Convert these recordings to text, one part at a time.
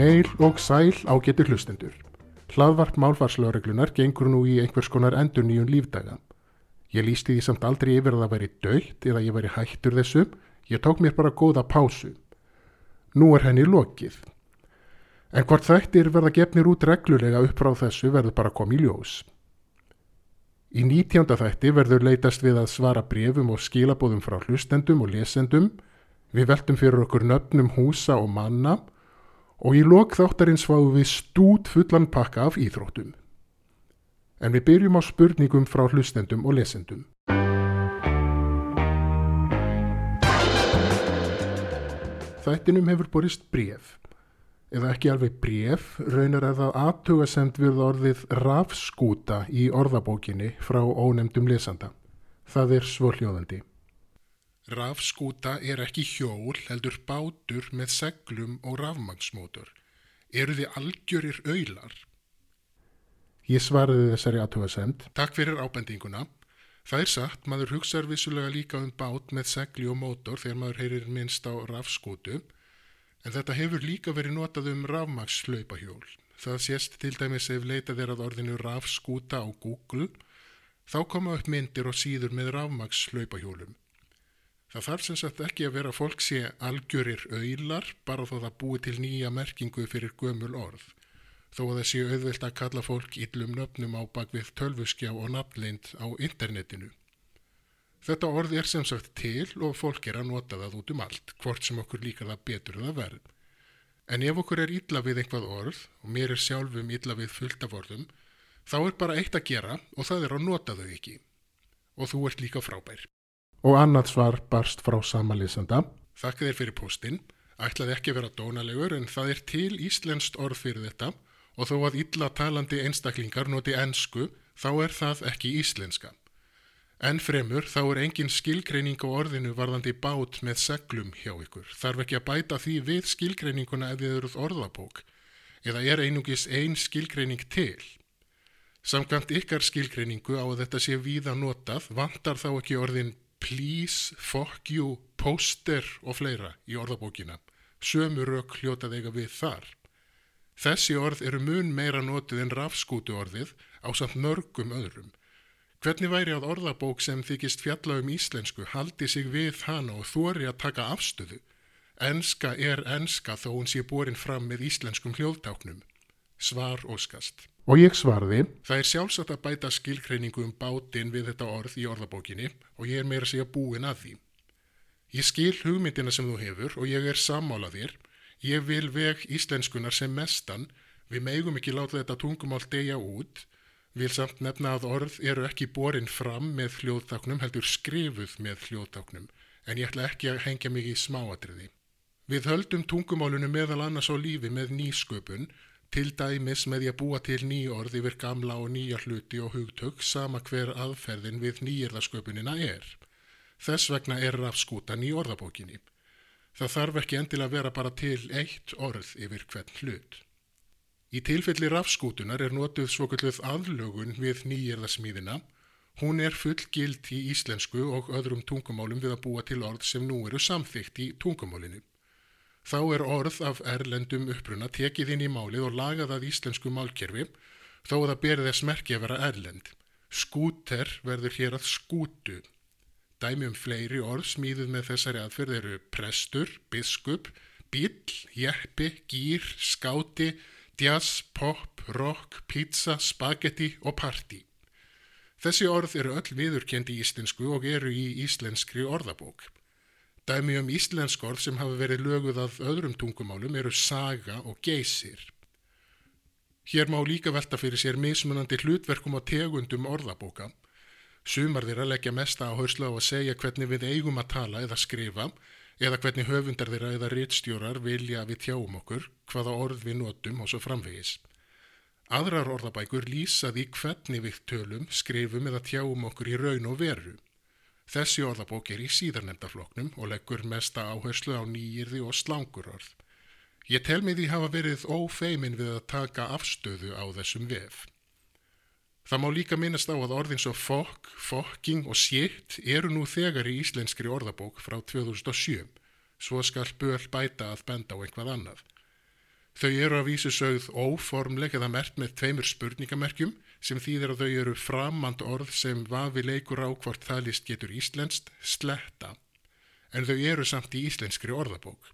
Heil og sæl ágetur hlustendur. Hlaðvart málfarslögreglunar gengur nú í einhvers konar endur nýjun lífdaga. Ég lísti því samt aldrei yfir að það væri dögt eða ég væri hættur þessu, ég tók mér bara góða pásu. Nú er henni lokið. En hvort þættir verða gefnir út reglulega upp frá þessu verður bara komið í ljós. Í nítjánda þætti verður leitast við að svara brefum og skilabóðum frá hlustendum og lesendum, við veltum fyrir okkur nöfnum húsa og manna og í lok þáttarins fáum við stút fullan pakka af íþróttum. En við byrjum á spurningum frá hlustendum og lesendum. Þættinum hefur borist bref, eða ekki alveg bref, raunar eða aðtugasend við orðið rafskúta í orðabókinni frá ónemdum lesanda. Það er svoljóðandi. Rafskúta er ekki hjól heldur bátur með seglum og rafmagsmótor. Eru þið algjörir auðlar? Ég svaraði þessari aðtugasend. Takk fyrir ábendinguna. Það er satt, maður hugsaður vissulega líka um bát með segli og mótor þegar maður heyrir minnst á rafskútu, en þetta hefur líka verið notað um rafmagslaupahjól. Það sést til dæmis ef leitað er að orðinu rafskúta á Google, þá koma upp myndir og síður með rafmagslaupahjólum. Það þarf sem sagt ekki að vera fólk sé algjörir auðlar bara þó það búi til nýja merkingu fyrir gömul orð þó að það séu auðvelt að kalla fólk íllum nöfnum á bakvið tölvuskjá og nafnleind á internetinu. Þetta orð er sem sagt til og fólk er að nota það út um allt, hvort sem okkur líka það betur það verð. En ef okkur er illa við einhvað orð, og mér er sjálfum illa við fullt af orðum, þá er bara eitt að gera og það er að nota þau ekki. Og þú ert líka frábær. Og annað svar barst frá sama lesanda. Þakka þér fyrir postin. Ætlaði ekki vera dónalegur en það er til íslenskt orð fyrir þetta og þó að illa talandi einstaklingar noti ennsku þá er það ekki íslenska. En fremur þá er engin skilgreining á orðinu varðandi bát með seglum hjá ykkur. Þarf ekki að bæta því við skilgreininguna ef þið eruð orðabók eða er einungis ein skilgreining til. Samkvæmt ykkar skilgreiningu á að þetta sé víða notað vantar þá ekki orðin please, fuck you, poster og fleira í orðabókina. Sömu rauk hljótað eiga við þar. Þessi orð eru mun meira notið en rafskútu orðið á samt mörgum öðrum. Hvernig væri að orðabók sem þykist fjalla um íslensku haldi sig við hana og þóri að taka afstöðu? Enska er enska þó hún sé borin fram með íslenskum hljóðtáknum. Svar óskast. Og ég svarði. Það er sjálfsagt að bæta skilkreiningu um bátinn við þetta orð í orðabókinni og ég er meira að segja búin að því. Ég skil hugmyndina sem þú hefur og ég er sammálaðir Ég vil veg íslenskunar sem mestan, við megum ekki láta þetta tungumál degja út, vil samt nefna að orð eru ekki borin fram með hljóðtáknum heldur skrifuð með hljóðtáknum, en ég ætla ekki að hengja mig í smáatriði. Við höldum tungumálunum meðal annars á lífi með nýsköpun, til dæmis með að búa til ný orð yfir gamla og nýja hluti og hugtök sama hver aðferðin við nýjirðasköpunina er. Þess vegna er rafskútan í orðabókinni. Það þarf ekki endilega að vera bara til eitt orð yfir hvern hlut. Í tilfelli rafskútunar er notuð svokölluð aðlögun við nýjirðasmíðina. Hún er full gild í íslensku og öðrum tungumálum við að búa til orð sem nú eru samþygt í tungumálinu. Þá er orð af erlendum uppruna tekið inn í málið og lagað að íslensku málkerfi þó að það berið þess merki að vera erlend. Skúter verður hér að skútu Dæmi um fleiri orð smíðuð með þessari aðferð eru prestur, biskup, bíl, jeppi, gýr, skáti, jazz, pop, rock, pizza, spagetti og party. Þessi orð eru öll viðurkendi í íslensku og eru í íslenskri orðabók. Dæmi um íslensk orð sem hafa verið löguð af öðrum tungumálum eru saga og geysir. Hér má líka velta fyrir sér mismunandi hlutverkum á tegundum orðabóka Sumar þeirra leggja mesta áherslu á að segja hvernig við eigum að tala eða skrifa eða hvernig höfundar þeirra eða rittstjórar vilja við tjáum okkur, hvaða orð við notum og svo framvegis. Aðrar orðabækur lýsa því hvernig við tölum, skrifum eða tjáum okkur í raun og veru. Þessi orðabók er í síðarnemdafloknum og leggur mesta áherslu á nýjirði og slangurorð. Ég tel mig því hafa verið ófeimin við að taka afstöðu á þessum vef. Það má líka minnast á að orðin svo fokk, fokking og shit eru nú þegar í íslenskri orðabók frá 2007, svo skal böl bæta að benda á einhvað annað. Þau eru að vísu sögð óformleg eða mert með tveimur spurningamerkjum sem þýðir að þau eru framand orð sem vafi leikur á hvort það list getur íslenskt sletta, en þau eru samt í íslenskri orðabók.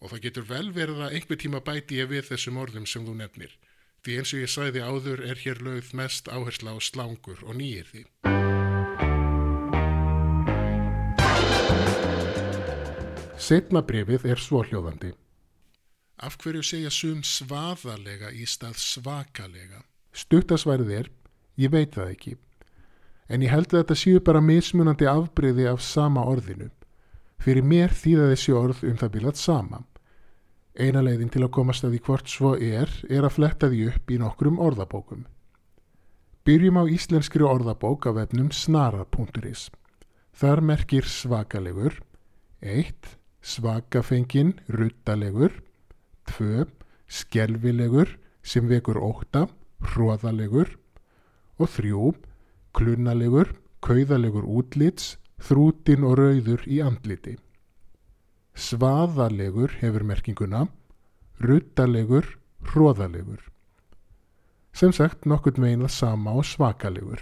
Og það getur vel verið að einhver tíma bæti ég við þessum orðum sem þú nefnir, því eins og ég sæði áður er hér lögð mest áhersla á slangur og nýjir því. Setna brefið er svóljóðandi. Af hverju segja sum svaðalega í stað svakalega? Stuttasværið er, ég veit það ekki. En ég held að þetta séu bara mismunandi afbreyði af sama orðinu. Fyrir mér þýða þessi orð um það bilat sama. Eina leiðin til að komast að því hvort svo er, er að fletta því upp í nokkrum orðabókum. Byrjum á íslenskri orðabók af efnum snara.is. Þar merkir svakalegur 1. Svakafengin, ruttalegur 2. Skelvilegur sem vekur óta, hróðalegur og 3. Klunalegur, kauðalegur útlits, þrútin og rauður í andliti. Svaðalegur hefur merkinguna, ruttalegur, hróðalegur. Sem sagt nokkurt meinað sama og svakalegur.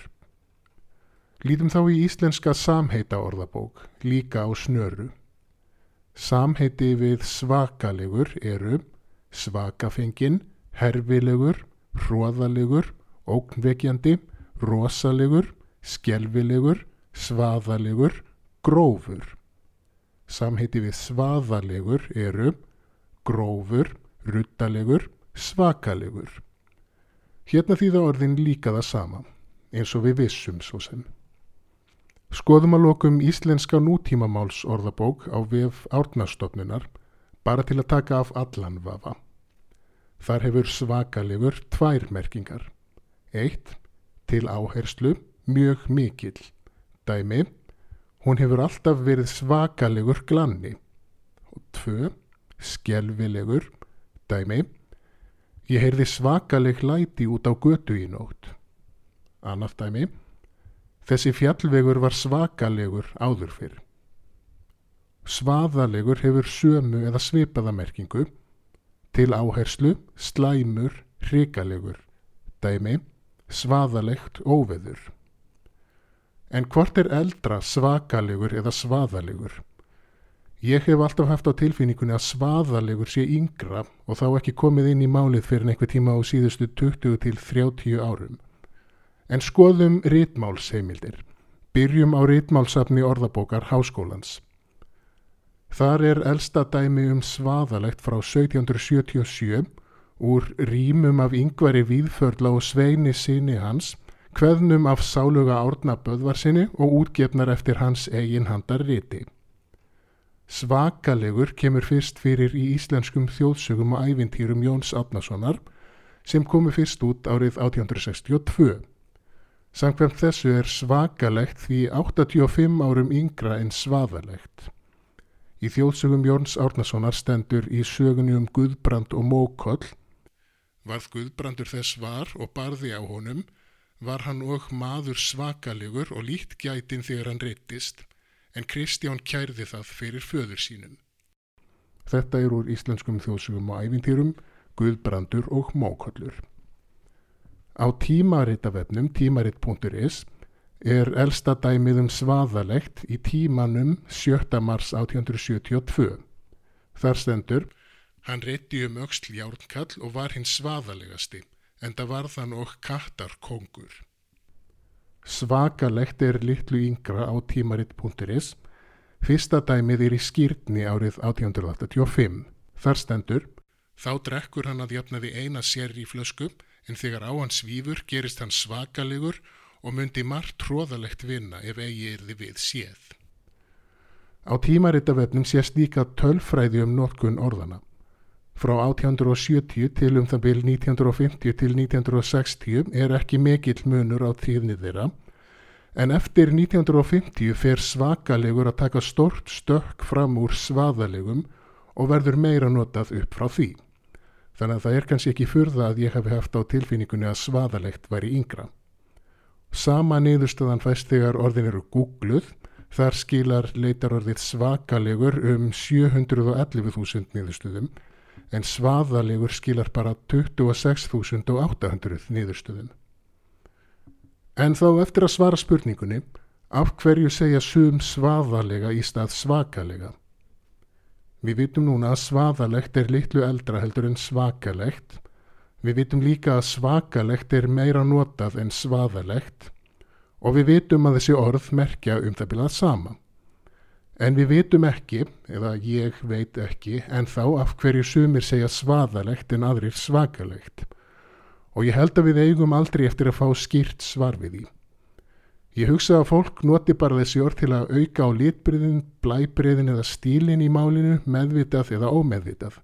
Lítum þá í íslenska samheita orðabók, líka á snöru. Samheiti við svakalegur eru svakafengin, herfilegur, hróðalegur, ógnvekjandi, rosalegur, skjelvilegur, svaðalegur, grófur. Samheiti við svaðalegur eru grófur, ruttalegur, svakalegur. Hérna þýða orðin líka það sama, eins og við vissum svo sem. Skoðum að lokum íslenska nútímamáls orðabók á VF árnastofnunar bara til að taka af allan vafa. Þar hefur svakalegur tvær merkingar. Eitt, til áherslu, mjög mikill. Dæmi, hún hefur alltaf verið svakalegur glanni. Og tvö, skjelvilegur. Dæmi, ég heyrði svakaleg læti út á götu í nótt. Annað dæmi, þessi fjallvegur var svakalegur áður fyrr. Svaðalegur hefur sömu eða svipaða merkingu til áherslu, slæmur, hrikalegur, dæmi, svaðalegt óveður. En hvort er eldra svakalegur eða svaðalegur? Ég hef alltaf haft á tilfinningunni að svaðalegur sé yngra og þá ekki komið inn í málið fyrir einhver tíma á síðustu 20 til 30 árum. En skoðum rítmálsheimildir. Byrjum á rítmálsafni orðabókar Háskólans. Þar er elsta dæmi um svaðalegt frá 1777 úr rýmum af yngvari Víðförla og Sveini síni hans, hveðnum af sáluga árna böðvarsinni og útgefnar eftir hans eigin handar riti. Svakalegur kemur fyrst fyrir í íslenskum þjóðsögum og ævintýrum Jóns Átnasonar sem komu fyrst út árið 1862. Samkvæmt þessu er svakalegt því 85 árum yngra en svaðalegt. Í þjóðsögum Jóns Árnasonar stendur í sögunni um Guðbrand og Mókoll. Varð Guðbrandur þess var og barði á honum, var hann og maður svakalegur og líkt gætin þegar hann reyttist, en Kristján kærði það fyrir föður sínum. Þetta er úr íslenskum þjóðsögum og ævintýrum, Guðbrandur og Mókollur. Á tímaritavefnum tímarit.is er elsta dæmið um svaðalegt í tímanum 7. mars 1872. Þar stendur, hann reytti um auksl járnkall og var hinn svaðalegasti, en það var þann og kattar kongur. Svakalegt er litlu yngra á tímaritt.is. Fyrsta dæmið er í skýrtni árið 1885. Þar stendur, þá drekkur hann að jafnaði eina sér í flösku, en þegar á hans svífur gerist hann svakalegur og myndi margt tróðalegt vinna ef eigi erði við séð. Á tímaritavefnum sést líka tölfræði um notkun orðana. Frá 1870 til um það byrj 1950 til 1960 er ekki mikill munur á tíðni þeirra, en eftir 1950 fer svakalegur að taka stort stökk fram úr svaðalegum og verður meira notað upp frá því. Þannig að það er kannski ekki fyrða að ég hef haft á tilfinningunni að svaðalegt væri yngra. Sama niðurstöðan fæst þegar orðin eru googluð, þar skilar leitarorðið svakalegur um 711.000 niðurstöðum, en svaðalegur skilar bara 26.800 niðurstöðum. En þá eftir að svara spurningunni, af hverju segja sum svaðalega í stað svakalega? Við vitum núna að svaðalegt er litlu eldra heldur en svakalegt. Við vitum líka að svakalegt er meira notað en svaðalegt og við vitum að þessi orð merkja um það bilað sama. En við vitum ekki, eða ég veit ekki, en þá af hverju sumir segja svaðalegt en aðrir svakalegt. Og ég held að við eigum aldrei eftir að fá skýrt svar við því. Ég hugsa að fólk noti bara þessi orð til að auka á litbriðin, blæbriðin eða stílin í málinu, meðvitað eða ómeðvitað.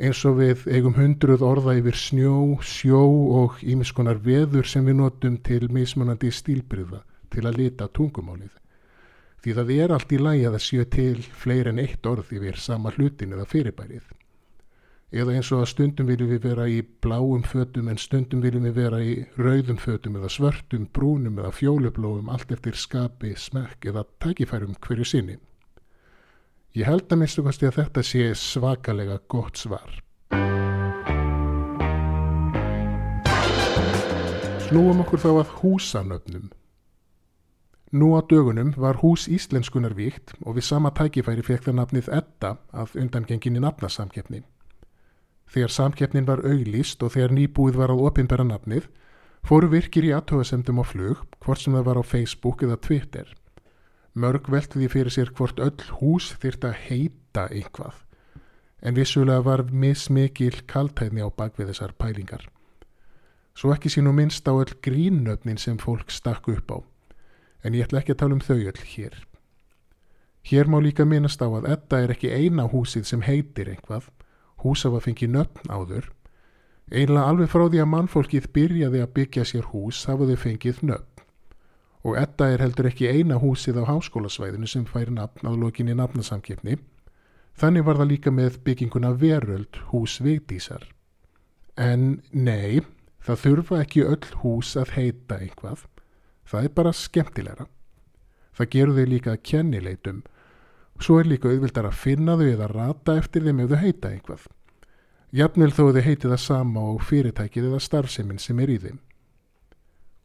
Eins og við eigum hundruð orða yfir snjó, sjó og ímiskonar veður sem við notum til mismunandi stílbriða til að lita tungumálið því það er allt í lægi að það séu til fleir en eitt orð yfir sama hlutin eða fyrirbærið. Eða eins og að stundum viljum við vera í bláum fötum en stundum viljum við vera í rauðum fötum eða svörtum, brúnum eða fjólublóum allt eftir skapi, smekk eða tækifærum hverju sinni. Ég held að minnstu kosti að þetta sé svakalega gott svar. Snúum okkur þá að húsanöfnum. Nú á dögunum var hús íslenskunar víkt og við sama tækifæri fekk það nafnið Edda af undangenginni nafnasamkeppni. Þegar samkeppnin var auglýst og þegar nýbúið var á opinbera nafnið, fóru virkir í aðtöðasendum á flug, hvort sem það var á Facebook eða Twitter. Mörg velti því fyrir sér hvort öll hús þyrta að heita einhvað, en vissulega var mismikil kaltæðni á bakvið þessar pælingar. Svo ekki sín og minnst á öll grínöfnin sem fólk stakk upp á en ég ætla ekki að tala um þau öll hér. Hér má líka minnast á að þetta er ekki eina húsið sem heitir einhvað, hús af að fengi nöfn áður. Einlega alveg frá því að mannfólkið byrjaði að byggja sér hús hafa þau fengið nöfn. Og þetta er heldur ekki eina húsið á háskólasvæðinu sem fær nafn á lokinni nafnasamkipni. Þannig var það líka með bygginguna veröld hús Vigdísar. En nei, það þurfa ekki öll hús að heita einhvað. Það er bara skemmtilegra. Það gerur þau líka að kennileitum. Svo er líka auðvildar að finna þau eða rata eftir þeim ef þau heita einhvað. Jafnvel þó þau heiti það sama og fyrirtækið eða starfseminn sem er í þeim.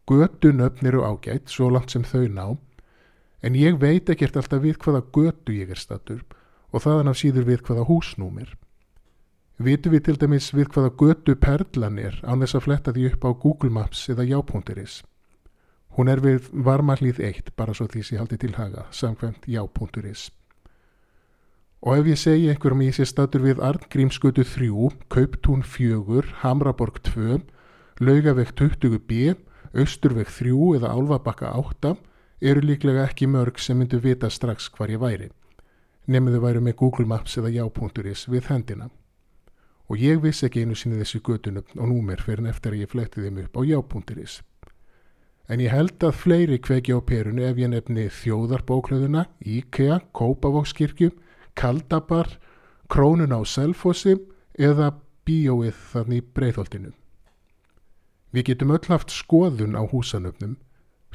Götunöfn eru ágætt svo langt sem þau ná, en ég veit ekkert alltaf við hvaða götu ég er statur og þaðan af síður við hvaða húsnúmir. Vitu við til dæmis við hvaða götu perlan er án þess að fletta því upp á Google Maps eða já.is. Hún er við varmalíð 1, bara svo því sem ég haldi til haga, samkvæmt já.is. Og ef ég segi einhverjum ég sé statur við Arngrímsgötu 3, Kauptún 4, Hamraborg 2, Laugaveg 20b, Östurveg 3 eða Álvabakka 8, eru líklega ekki mörg sem myndu vita strax hvar ég væri. Nefnum þau væru með Google Maps eða já.is við hendina. Og ég vissi ekki einu sinni þessi götunum og númer fyrir en eftir að ég fletti þeim upp á já.is. En ég held að fleiri kveki á perunu ef ég nefni þjóðarbóklöðuna, IKEA, Kópavókskirkju, Kaldabar, Krónun á Selfossi eða Bíóið þannig breyðholtinu. Við getum öll haft skoðun á húsanöfnum.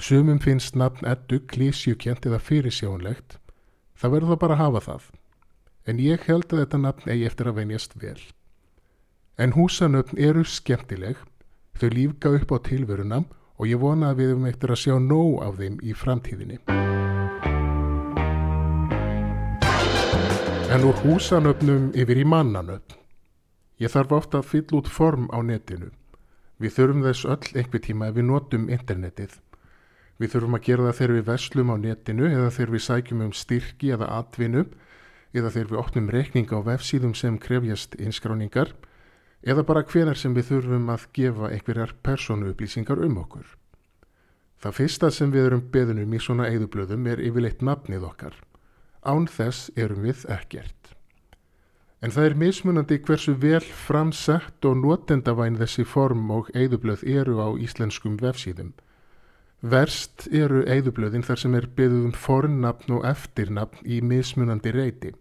Sumum finnst nafn eddu klísjukjent eða fyrirsjónlegt. Það verður það bara að hafa það. En ég held að þetta nafn eigi eftir að venjast vel. En húsanöfn eru skemmtileg. Þau lífga upp á tilverunam og ég vona að við erum eftir að sjá nóg af þeim í framtíðinni. En úr húsanöfnum yfir í mannanöfn. Ég þarf ofta að fylla út form á netinu. Við þurfum þess öll einhver tíma ef við notum internetið. Við þurfum að gera það þegar við verslum á netinu eða þegar við sækjum um styrki eða atvinnu eða þegar við opnum reikning á vefsíðum sem krefjast inskráningar eða bara hvenar sem við þurfum að gefa einhverjar persónu upplýsingar um okkur. Það fyrsta sem við erum beðunum í svona eigðublöðum er yfirleitt nafnið okkar. Án þess erum við ekkert. En það er mismunandi hversu vel framsett og notendavæn þessi form og eigðublöð eru á íslenskum vefsíðum. Verst eru eigðublöðin þar sem er beðuð um fornafn og eftirnafn í mismunandi reyti.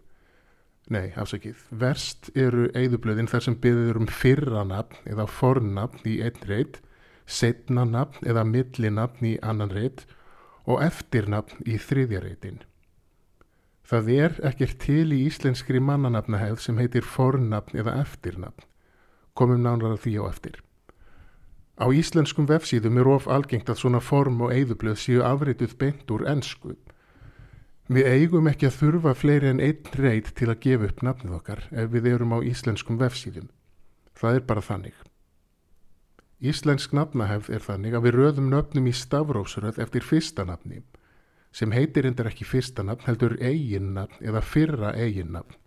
Nei, afsakið. Verst eru eigðublöðin þar sem byrður um fyrranafn eða fornafn í einn reyt, setnanafn eða millinafn í annan reyt og eftirnafn í þriðja reytin. Það er ekkert til í íslenskri mannanafnahefð sem heitir fornafn eða eftirnafn. Komum nánar að því á eftir. Á íslenskum vefsíðum er of algengt að svona form og eigðublöð séu afrituð beint úr ennsku. Við eigum ekki að þurfa fleiri en einn reit til að gefa upp nafnið okkar ef við erum á íslenskum vefsíðum. Það er bara þannig. Íslensk nafnahefð er þannig að við röðum nöfnum í stafrósröð eftir fyrsta nafni sem heitir endur ekki fyrsta nafn heldur eiginnafn eða fyrra eiginnafn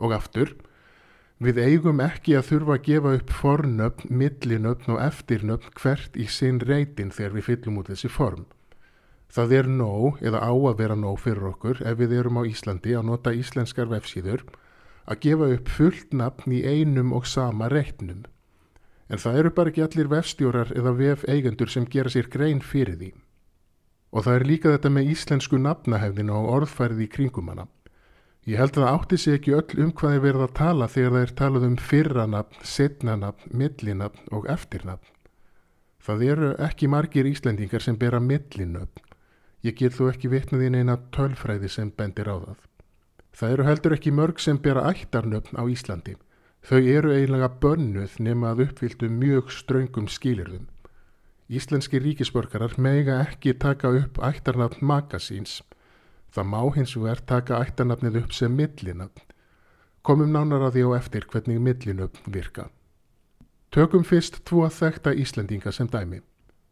og aftur við eigum ekki að þurfa að gefa upp fornöfn, millinöfn og eftirnöfn hvert í sinn reytin þegar við fyllum út þessi form. Það er nóg eða á að vera nóg fyrir okkur ef við erum á Íslandi að nota íslenskar vefsíður að gefa upp fullt nafn í einum og sama reitnum. En það eru bara ekki allir vefstjórar eða vef eigendur sem gera sér grein fyrir því. Og það er líka þetta með íslensku nafnahefðina og orðfærið í kringum hana. Ég held að það átti sig ekki öll um hvað er verið að tala þegar það er talað um fyrranafn, setnanafn, millinafn og eftirnafn. Það eru ekki margir Íslendingar sem bera millinöfn. Ég get þú ekki vitnað í neina tölfræði sem bendir á það. Það eru heldur ekki mörg sem bera ættarnöfn á Íslandi. Þau eru eiginlega bönnuð nema að uppfyldu mjög ströngum skilirðum. Íslenski ríkisborgarar meiga ekki taka upp ættarnafn magasíns. Það má hins vegar taka ættarnafnið upp sem millinafn. Komum nánar að því á eftir hvernig millinöfn virka. Tökum fyrst tvo þekta Íslendinga sem dæmi.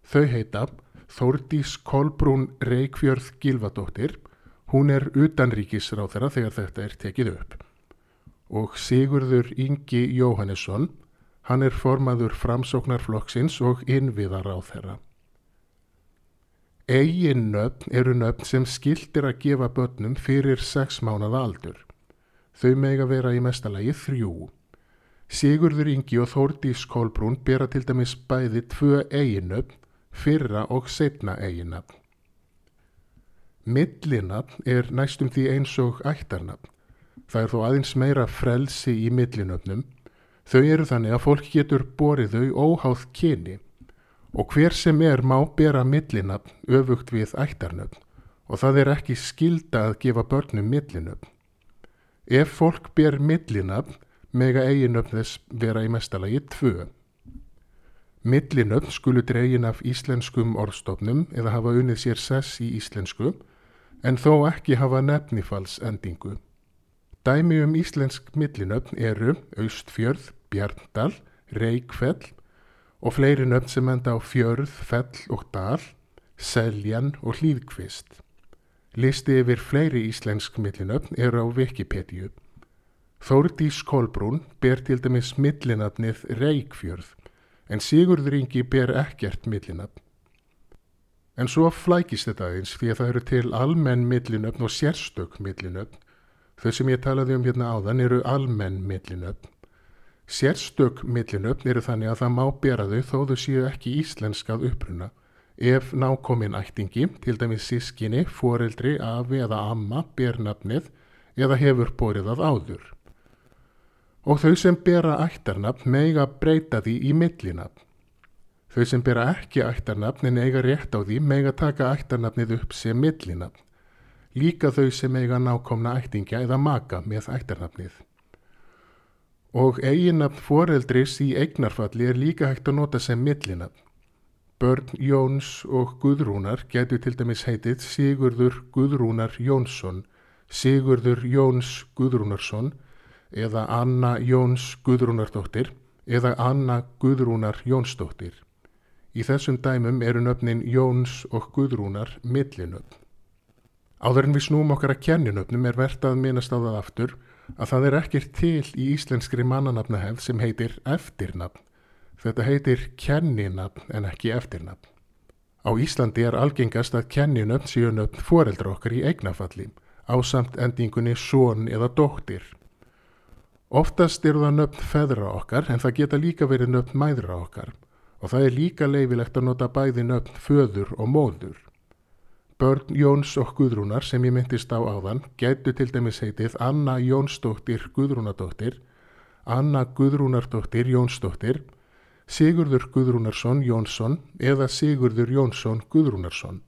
Þau heita Þórdís Kolbrún Reykjörð Gilvadóttir, hún er utanríkisráð þeirra þegar þetta er tekið upp. Og Sigurður Ingi Jóhannesson, Hann er formaður framsóknarflokksins og innviðar á þeirra. Egin nöfn eru nöfn sem skildir að gefa börnum fyrir sex mánada aldur. Þau mega vera í mestalagi þrjú. Sigurður Ingi og Þórdís Kolbrún bera til dæmis bæði tvö eiginnöfn, fyrra og setna eiginnöfn. Millinöfn er næstum því eins og ættarnöfn. Það er þó aðeins meira frelsi í millinöfnum Þau eru þannig að fólk getur borið þau óháð kyni og hver sem er má bera millinafn öfugt við ættarnöfn og það er ekki skilda að gefa börnum millinöfn. Ef fólk ber millinafn mega eiginöfn þess vera í mestalagi tvö. Millinöfn skulu dregin af íslenskum orðstofnum eða hafa unnið sér sess í íslensku en þó ekki hafa nefnifals endingu. Dæmi um íslensk millinöfn eru Austfjörð, Bjarndal, Reykfell og fleiri nöfn sem enda á Fjörð, Fell og Dal, Seljan og Hlýðkvist. Listi yfir fleiri íslensk millinöfn eru á Wikipedia. Þórdís Kolbrún ber til dæmis millinöfnið Reykfjörð en Sigurður Ingi ber ekkert millinöfn. En svo flækist þetta eins því að það eru til almenn millinöfn og sérstök millinöfn. Þau sem ég talaði um hérna áðan eru almenn millinöfn. Sérstök millinöfn eru þannig að það má bera þau þó þau séu ekki íslenskað uppruna. Ef nákominn ættingi, til dæmis sískinni, foreldri, afi eða amma ber nafnið eða hefur borið af áður. Og þau sem bera ættarnafn meiga breyta því í millinafn. Þau sem bera ekki ættarnafn en eiga rétt á því meiga taka ættarnafnið upp sem millinafn. Líka þau sem eiga nákomna ættingja eða maka með ættarnafnið. Og eiginnafn foreldris í eignarfalli er líka hægt að nota sem millinafn. Börn Jóns og Guðrúnar getur til dæmis heitið Sigurður Guðrúnar Jónsson, Sigurður Jóns Guðrúnarsson eða Anna Jóns Guðrúnardóttir eða Anna Guðrúnar Jónsdóttir. Í þessum dæmum eru nöfnin Jóns og Guðrúnar millinöfn. Áður en við snúm okkar að kenninöfnum er verðt að minnast á það aftur að það er ekkert til í íslenskri mannanafnahefð sem heitir eftirnafn. Þetta heitir kenninafn en ekki eftirnafn. Á Íslandi er algengast að kenninöfn séu nöfn foreldra okkar í eignafalli á samt endingunni són eða dóttir. Oftast eru það nöfn feðra okkar en það geta líka verið nöfn mæðra okkar og það er líka leifilegt að nota bæði nöfn föður og móður. Börn Jóns og Guðrúnar sem ég myndist á áðan gætu til dæmis heitið Anna Jónsdóttir Guðrúnadóttir, Anna Guðrúnardóttir Jónsdóttir, Sigurður Guðrúnarsson Jónsson eða Sigurður Jónsson Guðrúnarsson.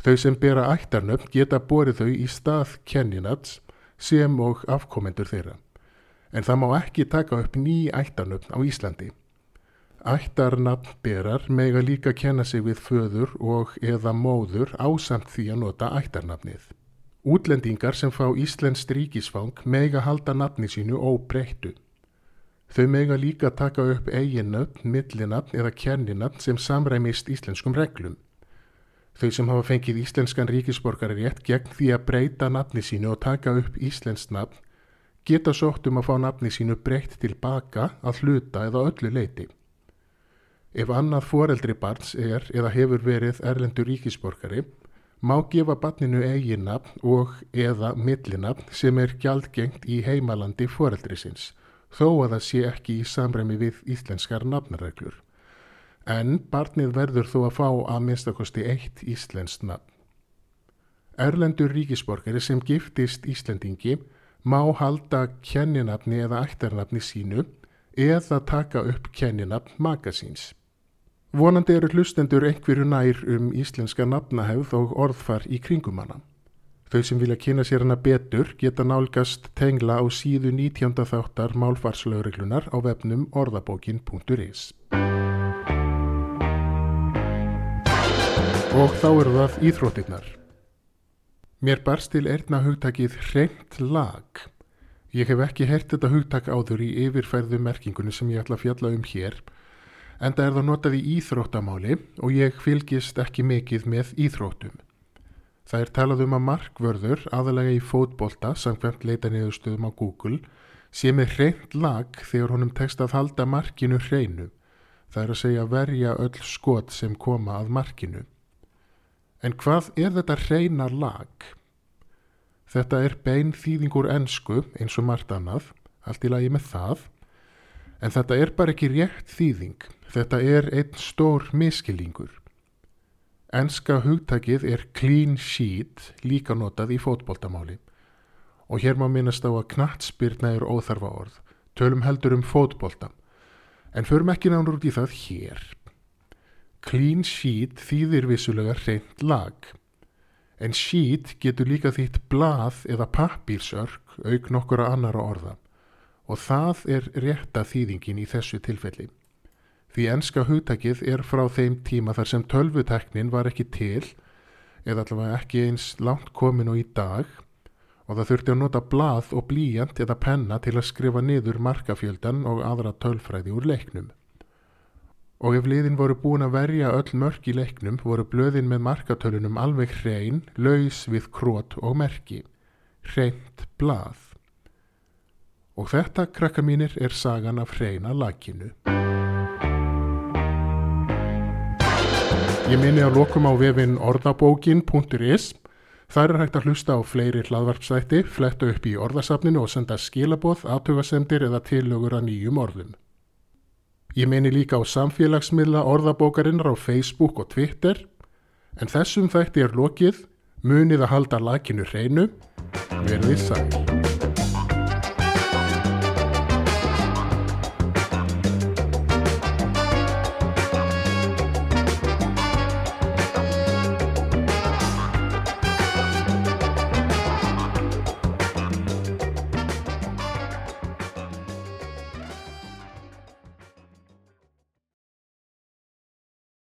Þau sem bera ættarnöfn geta borið þau í stað kenninats sem og afkomendur þeirra. En það má ekki taka upp ný ættarnöfn á Íslandi. Ættarnafnberar mega líka kenna sig við föður og eða móður ásamt því að nota ættarnafnið. Útlendingar sem fá Íslensk ríkisfang mega halda nafni sínu óbreyttu. Þau mega líka taka upp eiginnöfn, millinöfn eða kenninöfn sem samræmist íslenskum reglum. Þau sem hafa fengið íslenskan ríkisborgari rétt gegn því að breyta nafni sínu og taka upp íslenskt nafn geta sótt um að fá nafni sínu breytt tilbaka að hluta eða öllu leiti. Ef annað foreldri barns er eða hefur verið erlendur ríkisborgari má gefa barninu eiginnafn og eða millinafn sem er gjaldgengt í heimalandi foreldrisins þó að það sé ekki í samræmi við íslenskar nafnareglur en barnið verður þó að fá að minnstakosti eitt íslenskt nafn. Erlendur ríkisborgari sem giftist Íslendingi má halda kenninafni eða ættarnafni sínu eða taka upp kenninafn magasíns. Vonandi eru hlustendur einhverju nær um íslenska nafnahefð og orðfar í kringumanna. Þau sem vilja kynna sér hana betur geta nálgast tengla á síðu 19. þáttar málfarslögreglunar á vefnum orðabókin.is. Og þá eru það íþróttinnar. Mér barst til erna hugtakið hreint lag. Ég hef ekki hert þetta hugtak áður í yfirfærðu merkingunni sem ég ætla að fjalla um hér, en það er það notað í íþróttamáli og ég fylgist ekki mikið með íþróttum. Það er talað um að markvörður, aðalega í fótbolta, samkvæmt leita niðurstöðum á Google, sé með hreint lag þegar honum tekst að halda markinu hreinu. Það er að segja verja öll skot sem koma að markinu. En hvað er þetta reyna lag? Þetta er bein þýðingur ennsku eins og margt annað, allt í lagi með það, en þetta er bara ekki rétt þýðing, þetta er einn stór miskilingur. Ennska hugtakið er clean sheet líka notað í fótboltamáli og hér má minnast á að knatsbyrna er óþarfa orð, tölum heldur um fótbolta, en förum ekki nánur út í það hér. Clean sheet þýðir vissulega reynd lag, en sheet getur líka þýtt blað eða pappírsörk auk nokkura annara orða og það er rétta þýðingin í þessu tilfelli. Því enska hugtakið er frá þeim tíma þar sem tölvuteknin var ekki til eða allavega ekki eins langt komin og í dag og það þurfti að nota blað og blíjant eða penna til að skrifa niður markafjöldan og aðra tölfræði úr leiknum og ef liðin voru búin að verja öll mörk í leiknum voru blöðin með markatölunum alveg hrein, laus við krót og merki, hreint blað. Og þetta, krakkar mínir, er sagan af hreina lakinu. Ég minni að lokum á vefin orðabókin.is. Þar er hægt að hlusta á fleiri hlaðvarpsætti, fletta upp í orðasafninu og senda skilaboð, aðtugasendir eða tillögur að nýjum orðum. Ég meini líka á samfélagsmiðla orðabókarinnar á Facebook og Twitter en þessum þætti er lokið, munið að halda lakinu hreinu, verðið sæl.